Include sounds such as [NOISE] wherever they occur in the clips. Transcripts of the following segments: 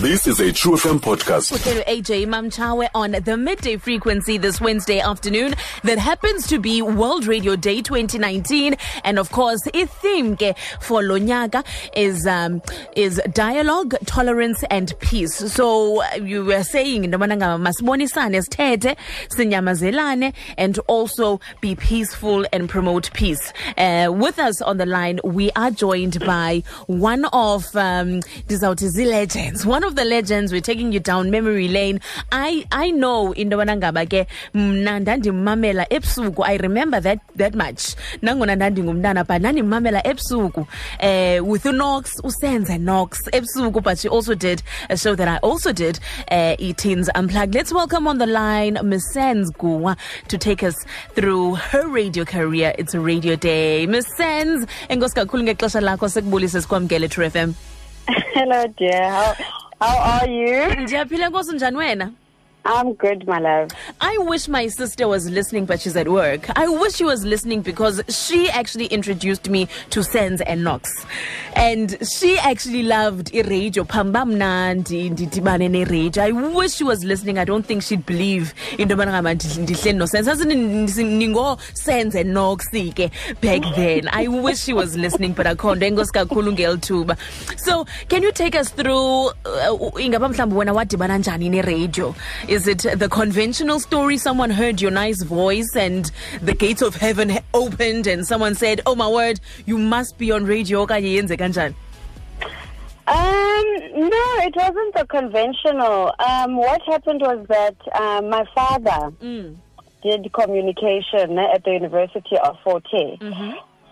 This is a True FM podcast. Uhlelo AJ Mamchawe on the midday frequency this Wednesday afternoon that happens to be World Radio Day 2019 and of course i theme for lonyaka is um, is dialogue tolerance and peace. So uh, you were saying and also be peaceful and promote peace. Uh, with us on the line we are joined by one of um, ndizawuthi zii-legends one of the legends we're taking you down memory lane. I i know into yobana ngaba ke mna ndandimmamela ebusuku. I remember that that much. Nangona ndandingumntana but ndandimmamela ebusuku. Uh, with unox usenze nox ebusuku but she also did a show that i also did uh, e-teens unplugged. Let's welcome on the line miss Sens to take us through her radio career. It's a radio day. Miss Sens enkosi kakhulu ngexesha lakho sikubulise sikwamkele true fm [LAUGHS] Hello, dear. How how are you? ndiyaphila nkosi njani wena I'm good, my love. I wish my sister was listening, but she's at work. I wish she was listening because she actually introduced me to Sens and Knox. And she actually loved radio. Pamba mnandi, ndidibane ne-radio. I wish she was listening. I don't think she'd believe in, ningo-Sens and Knox back then. I wish she was listening, but kakhulu ngelithuba. So, can you take us through, uh, ingaba mhlawumbi wena? Is it the conventional story? Someone heard your nice voice and the gates of heaven opened and someone said, Oh my word, you must be on radio. okanye yenze kanjani?" Um, no, it wasn't the conventional. Um, what happened was that um, my father did communication at the University of Fort Hare.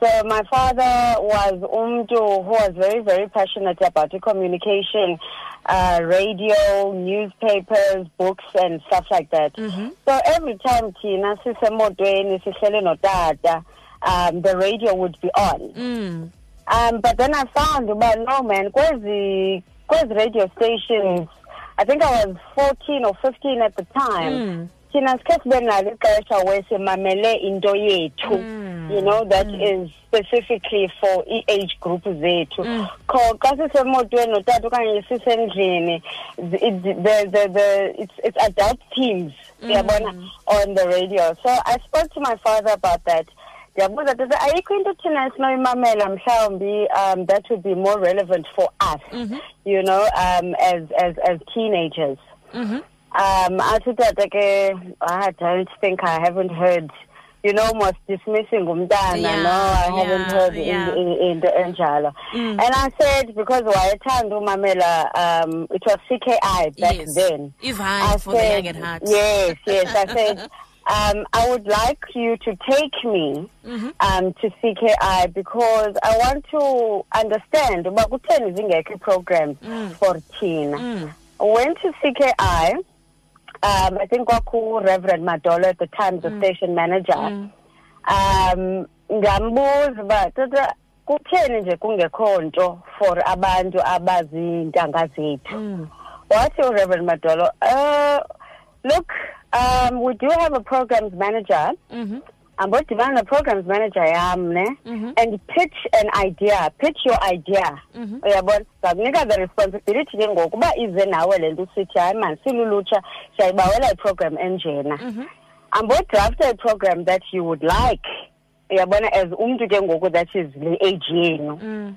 So my father was umdu who was very, very passionate about the communication, uh, radio, newspapers, books, and stuff like that. So every time Tina sisemotweni sihlele notata, um, the radio would be on. Um, but then I found, but no man, kwezi, kwezi radio stations, I think I was 14 or 15 at the time. Thina sikhe sibe nalo ixesha wesimamele into yethu you know that is specifically for i-age group zethu. Kho xa sisemotweni notata okanye sisendlini the, the, the, the, it's, it's adult themes uyabona on the radio. So i spoke to my father about that. Ndiyabuza tata ayikho into thina esinoyimamela mhlawumbi um that would be more relevant for us you know um as as as teenagers? Um athi tata ke i don't think i haven't heard you know almost dismissing umntana Yeah, no i haven't yeah, heard yeah. in, in, into enjalo and i said because wayethanda umamela um it was cki back Yes. then If I for the said- young at heart. Yes, yes. I said, [LAUGHS] um, I would like you to take me Mm-hmm. um, to CKI because I want to understand about zingekho programs Mm. for teen. Went to CKI. Um, I think kwaku Reverend Madolo at the time, Mm. the station manager. Um, uba tata kutheni nje kungekho nto for abantu abazintanga zethu? Wathi ureverend madolo uh, look um, we do have a programs manager ambodibana ne-programs manager yam ne and pitch an idea pitch your idea. Uyabona? Zakunika the responsibility ke ngoku uba ize nawe le nto usithi hayi mani silulutsha siyayibawela iprogram enjena. Ambodrafta iprogram that you would like uyabona as umntu ke ngoku that is le age yenu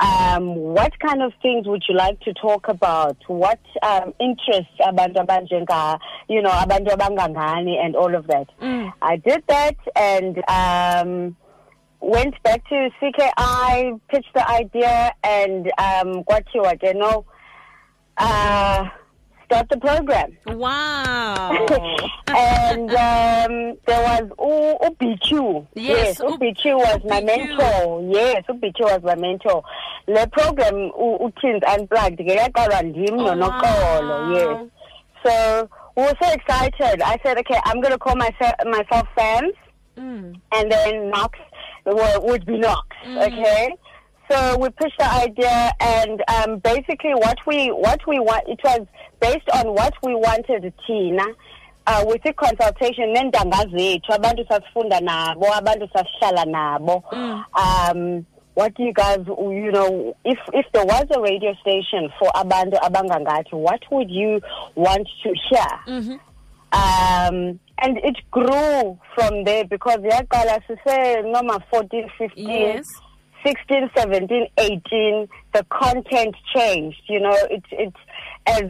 um, what kind of things would you like to talk about? What um, interests abantu abanjenga, you know, abantu abangangani and all of that. I did that and um, went back to CKI, pitched the idea, and um, kwathiwa ke no, uh, start the program. Wow. [LAUGHS] and um, there was U- UBQ. Yes, U- UBQ was my mentor. Yes, UBQ was my mentor. The program U- uTeens Unplugged ke yaqalwa ndim Oh, Yes. So we were so excited. I said, okay, I'm going to call myself myself Fans, Mm. and then Knox would be Knox. Okay. So we pushed the idea, and um, basically, what we what we want it was based on what we wanted Tina. Uh, with the consultation neentanga zethu abantu sasifunda nabo abantu sasihlala nabo um what do you guys, you know, if if there was a radio station for abantu abangangathi, what would you want to hear? Um, and it grew from there because yaqala sise noma 14, 15, Yes. 16, 17, 18, the content changed. You know, it it as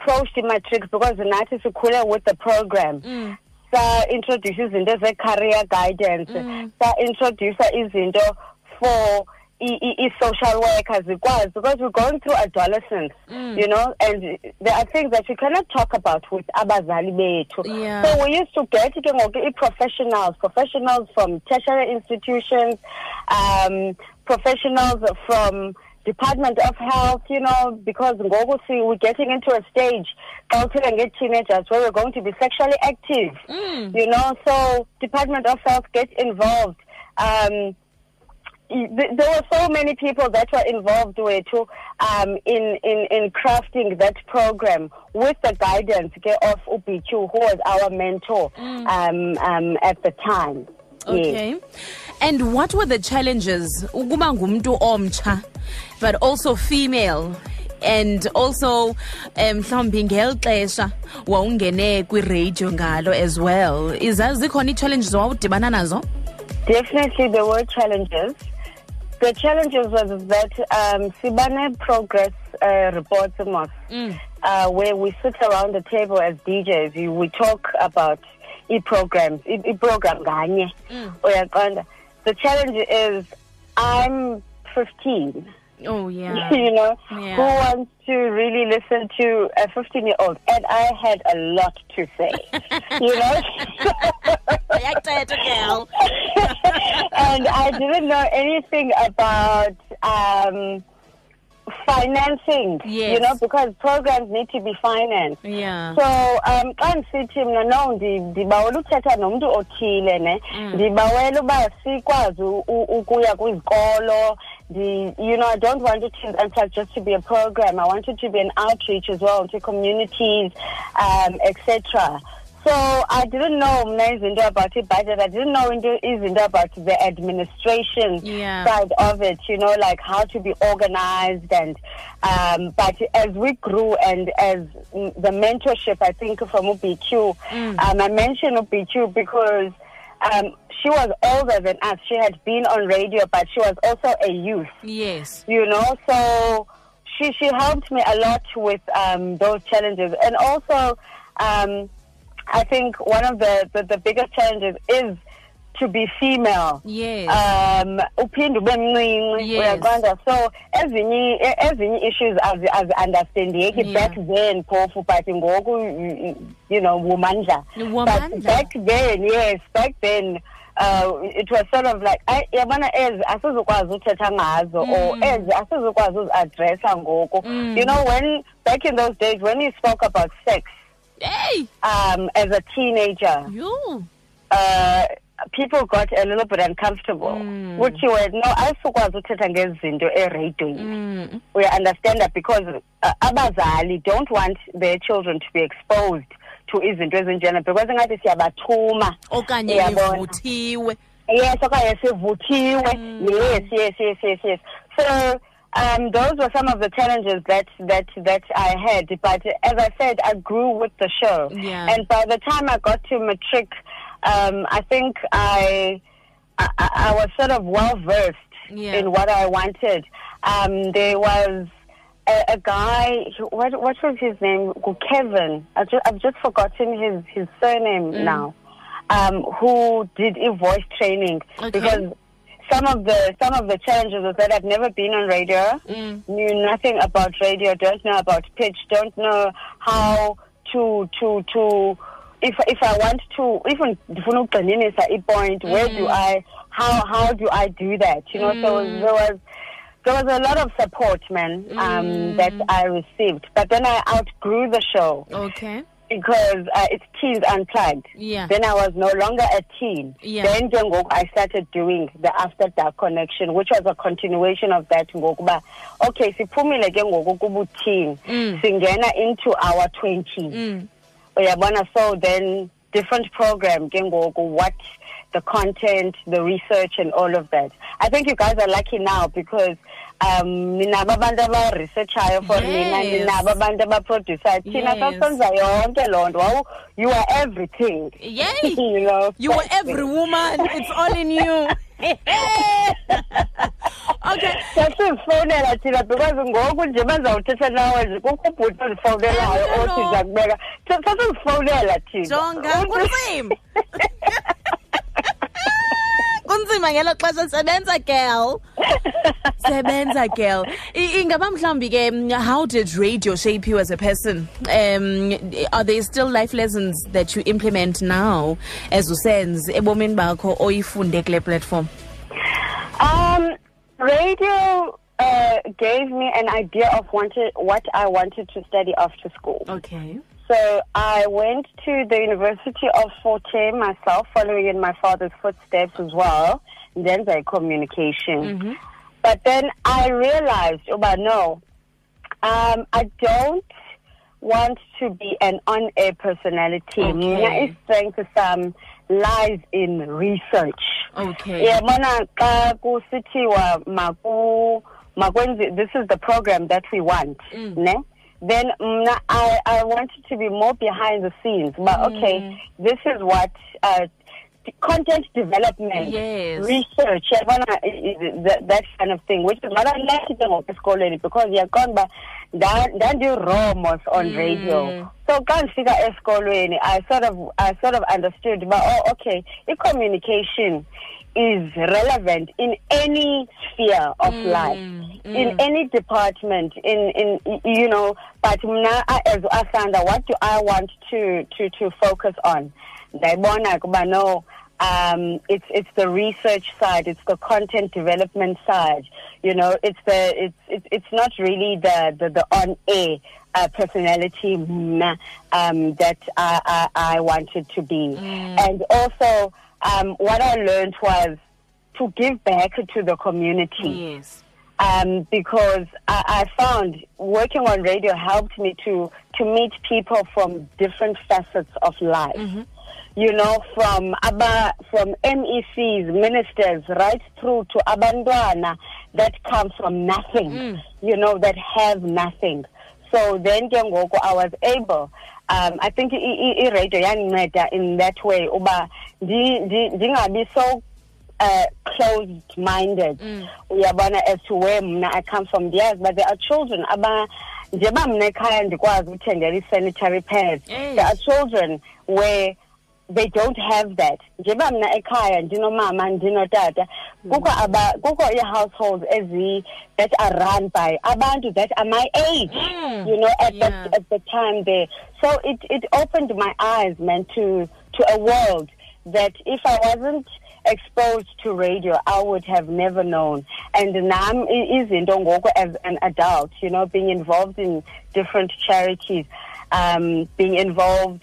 approached the matrix because nathi sikhule with the program. Mm. Sa introduce izinto ze career guidance. Mm. Sa introduce izinto for i-social workers because we're going through adolescence, you know, and there are things that you cannot talk about with abazali bethu. Yeah. So we used to get ke ngoku i-professionals, professionals from tertiary institutions, um, professionals from Department of Health, you know, because ngoku we're getting into a stage xa uthetha nge-teenagers where we're going to be sexually active, you know, so Department of Health gets involved. Um, there were so many people that were involved with um, in, in, in crafting that program with the guidance of UBQ, who was our mentor um, um, at the time. Yes. Okay. And what were the challenges? Ukuba ngumntu omtsha, but also female. And also um mhlawumbi ngeli xesha wawungene kwiradio ngalo as well. Izazi zikhona ii-challenges wawudibana nazo? Definitely, there were challenges. The challenges was that um, Sibane progress uh, reports mos, uh, where we sit around the table as DJs. We, we talk about e-programs, e- e-program ganye. Uyaqonda? The challenge is I'm 15. Oh yeah. [LAUGHS] you know, Yeah. who wants to really listen to a 15 year old? And I had a lot to say, [LAUGHS] you know? I Uyathetha, girl. [LAUGHS] and I didn't know anything about um, financing, Yes. you know, because programs need to be financed. Yeah. So um xa ndisithi mna no ndi- ndibawela uthetha nomntu othile ne ndibawela uba sikwazi ukuya kwizikolo you know i don't want it to Antag just to be a program i want it to be an outreach as well to communities um etc so i didn't know izinto about i-budget i didn't know into izinto about the administration Yeah. side of it, you know, like how to be organized and um but as we grew and as mm, the mentorship I think from UBQ, um I mentioned UBQ because um she was older than us. She had been on radio but she was also a youth Yes. you know so she she helped me a lot with um those challenges and also um i think one of the the, the biggest challenges is to be female. Yes. um uphinde ube mncinci uyaqonda. So ezinye ezinye issues azi azi understandeki. Yeah. back then phofu but ngoku you- know womandla. But back then yes back then uh, it was sort of like ay yabona ezi asizokwazi uthetha ngazo or ezi asizokwazi uziadressa ngoku. You know when back in those days when you spoke about sex Hey! um, as a teenager You. uh, people got a little bit uncomfortable Mm. kuthiwe no ayisukwazi uthetha ngezi zinto ereyidweni Mm. we understand that because uh, abazali don't want their children to be exposed to izinto ezinjena because ingathi siyabathuma Okanye ivuthiwe. yes okanye sivuthiwe yes yes yes yes yes so um those were some of the challenges that that that i had. But as i said i grew with the show. Yeah. and by the time i got to matric um i think i i, I was sort of well versed Yeah. in what i wanted. Um there was a, a guy what what was his name? Kevin. I i've just forgotten his his surname now. Um, who did a voice training. Okay. because some of the some of the challenges was that I've never been on radio, Mm. knew nothing about radio, don't know about pitch, don't know how to to to if if I want to even a point, where do I how how do I do that? You know, so there was there was a lot of support, man, um, that I received. But then I outgrew the show Okay. Because uh, it's Teens Unplugged. Yeah. Then I was no longer a teen. Yeah. Then I started doing the After Dark Connection, which was a continuation of that ngokuba okay siphumile ke ngoku kubuteen Mm. singena into our 20s. Mm. Uyabona so then different program ke ngoku what the content, the research, and all of that. I think you guys are lucky now because um ninabo abantu abaresearchayo for Yes. ninabo abantu abaprodusayo thina Yes. sasenza yonke loo nto you are everything Yay! [LAUGHS] you know You were every woman. It's all in you. [LAUGHS] okay. sasizifowunela thina because ngoku nje bazawuthetha nawe kukho ubhuti ozifowunelayo othi zakubeka Sa- sasizifowunela thina Jonga, [LAUGHS] kunzima. ngelo xesha sebenza girl [LAUGHS] sebenza girl ingaba mhlawumbi ke mm, how did radio shape you as a person um are there still life lessons that you implement now as usenze ebomini bakho oyifunde kule platform Um, radio uh, gave me an idea of wanted, what I wanted to study after school. okay So I went to the University of Fort Hare myself, following in my father's footsteps as well, and then by communication. But then I realized, oh, but no, um, I don't want to be an on-air personality. Okay. Strength some lies in research. okay yabona xa kusithiwa maku makwenzi this is the program that we want Mm. ne then mna I, I wanted to be more behind the scenes but Mm. okay this is what uh, content development Yes. research i- i- eh, eh, that, that kind of thing which is what I learned ngoku esikolweni because yaqonda uba nda- ndandiromos on Mm. radio so xa ndifika esikolweni i sort of i sort of understood but oh okay i-communication is relevant in any sphere of mm, life mm. in any department in in you know but a- as asanda what do i want to to to focus on ndayibona kuba no um it's it's the research side it's the content development side you know it's the it's it's, it's not really the the, the on air uh, personality um that I, I i wanted to be. And also um what i learned was to give back to the community. Yes. Um, because I, I found working on radio helped me to to meet people from different facets of life. You know, from aba, from MECs, ministers, right through to abandwana that come from nothing. You know, that have nothing. So then ke ngoku I was able. Um, I think i-radio yandinceda in that way uba ndingabi so uh, closed-minded uyabona as to where mna I come from yes but there are children aba njeba mna ekhaya ndikwazi uthengela i-sanitary pads there are children where they don't have that njeba mna ekhaya ndinomama ndinotata kukho aba kukho ii-households ezi that are run by abantu that are my age Mm. you know at Yeah. that at the time there so it it opened my eyes man to to a world that if I wasn't exposed to radio, I would have never known. And nam izinto ngoku as an adult, you know, being involved in different charities, um, being involved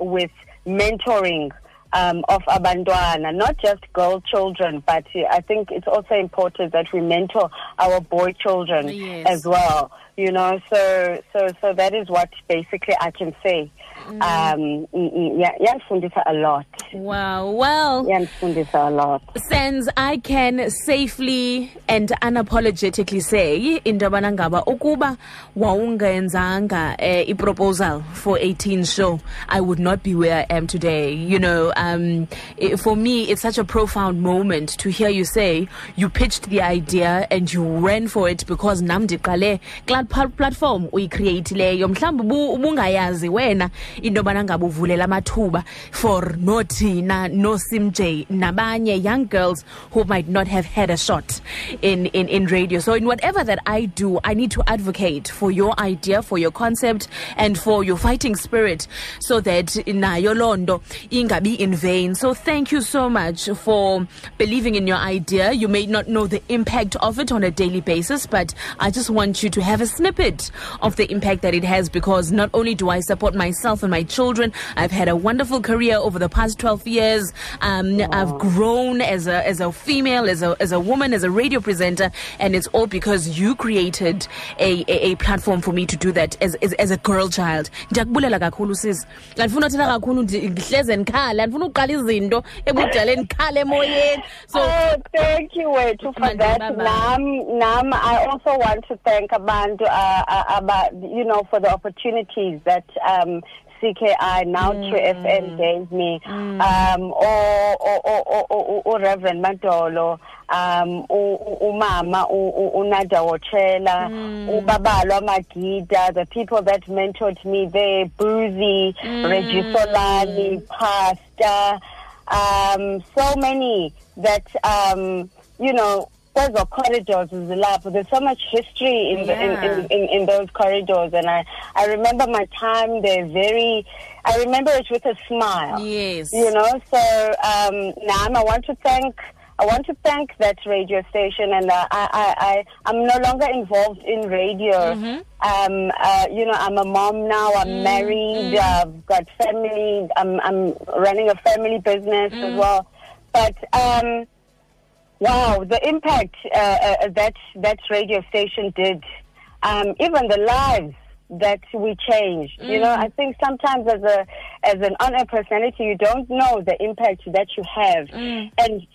with mentoring um, of abandwana, not just girl children, but uh, I think it's also important that we mentor our boy children Yes. as well. You know, so so so that is what basically I can say. Um, mm, mm, yeah, yandifundisa a lot. wow well Yandifundisa a lot. Sense I can safely and unapologetically say into yobana ngaba ukuba wawungenzanga eh, i-proposal for 18 show I would not be where I am today you know um i for me it's such a profound moment to hear you say you pitched the idea and you ran for it because nam ndiqale platform uyicreatileyo mhlawumbi ubu- ubungayazi wena into yobana ngaba uvulela amathuba for nothina nosimj nabanye young girls who might not have had a shot in, in, in radio. So in whatever that i do i need to advocate for your idea for your concept and for your fighting spirit so that nayo loo nto ingabi in vain. So thank you so much for believing in your idea. You may not know the impact of it on a daily basis but i just want you to have a snippet of the impact that it has because not only do i support myself and my children i've had a wonderful career over the past 12 years. Um, i've grown as a as a female as a as a woman as a radio presenter and it's all because you created a a, a platform for me to do that as as, as a girl child. Ndiyakubulela kakhulu sis. Ndifuna uthetha kakhulu ndi- ndihleze ndikhala ndifuna ndifuna uqala izinto ebudaleni khale emoyeni. So oh, thank you wethu for that. Nam, Nam, I also want to thank Abantu uh, uh, about you know for the opportunities that um, CKI now Mm. True FM gave me. Um, or, or, or, or, or, Reverend Mandolo, um, umama, uNada Wochela, Mm. uBabalwa Magida, the people that mentored me there, Boozy, Mm. Solani, Pastor um, so many that um, you know those corridors. There's so much history in, the, in, in, in in those corridors, and I I remember my time there very. I remember it with a smile. yes You know, so um, Nam, I want to thank. I want to thank that radio station, and uh, I, I, I, I'm no longer involved in radio. Um, uh, you know, I'm a mom now. I'm married. I've got family. I'm, I'm running a family business as well. But um, wow, the impact uh, uh, that that radio station did, um, even the lives that we changed. You know, I think sometimes as a as an on-air personality, you don't know the impact that you have, and.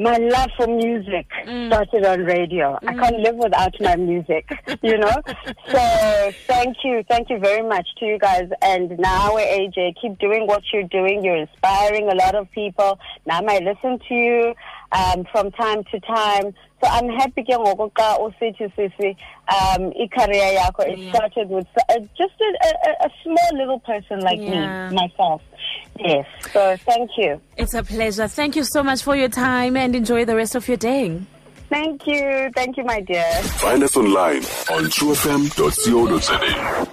My love for music started on radio. I can't live without my music, you know? [LAUGHS] So thank you. Thank you very much to you guys. And now, AJ, keep doing what you're doing. You're inspiring a lot of people. Now I listen to you um, from time to time. So I'm happy ke ngoku xa usithi sisi um i-career yakho it started with uh, just a, a, a small little person like Yeah. me, myself. Yes. So thank you. it's a pleasure thank you so much for your time and enjoy the rest of your day Thank you. Thank you, my dear. Find us online on truefm.co.za.